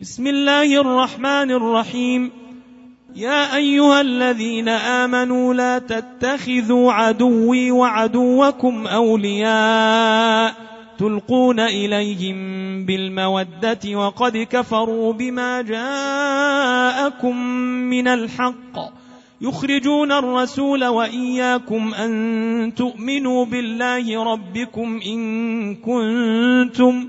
بسم الله الرحمن الرحيم. يا أيها الذين آمنوا لا تتخذوا عدوي وعدوكم أولياء تلقون إليهم بالمودة وقد كفروا بما جاءكم من الحق. يخرجون الرسول وإياكم أن تؤمنوا بالله ربكم إن كنتم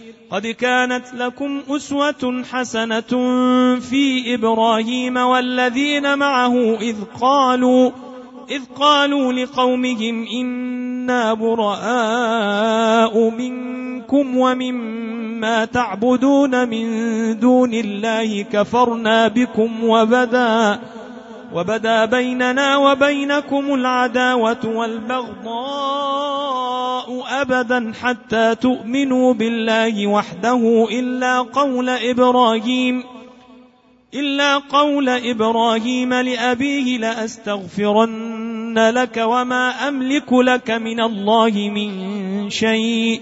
قد كانت لكم أسوة حسنة في إبراهيم والذين معه إذ قالوا إذ قالوا لقومهم إنا براء منكم ومما تعبدون من دون الله كفرنا بكم وبدا وبدا بيننا وبينكم العداوة والبغضاء أبدا حتى تؤمنوا بالله وحده إلا قول إبراهيم إلا قول إبراهيم لأبيه لأستغفرن لك وما أملك لك من الله من شيء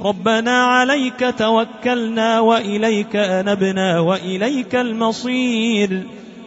ربنا عليك توكلنا وإليك أنبنا وإليك المصير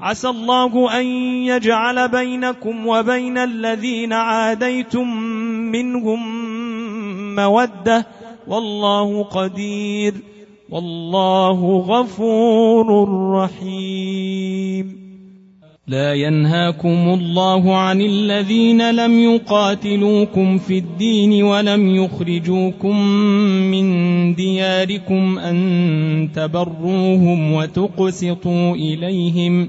عسى الله أن يجعل بينكم وبين الذين عاديتم منهم مودة. والله قدير. والله غفور رحيم. لا ينهاكم الله عن الذين لم يقاتلوكم في الدين ولم يخرجوكم من دياركم أن تبروهم وتقسطوا إليهم.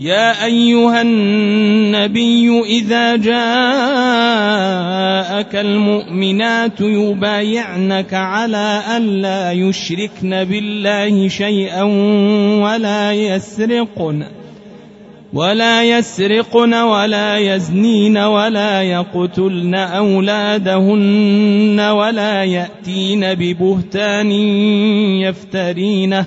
يا أيها النبي إذا جاءك المؤمنات يبايعنك على أن لا يشركن بالله شيئا ولا يسرقن ولا يسرقن ولا يزنين ولا يقتلن أولادهن ولا يأتين ببهتان يفترينه.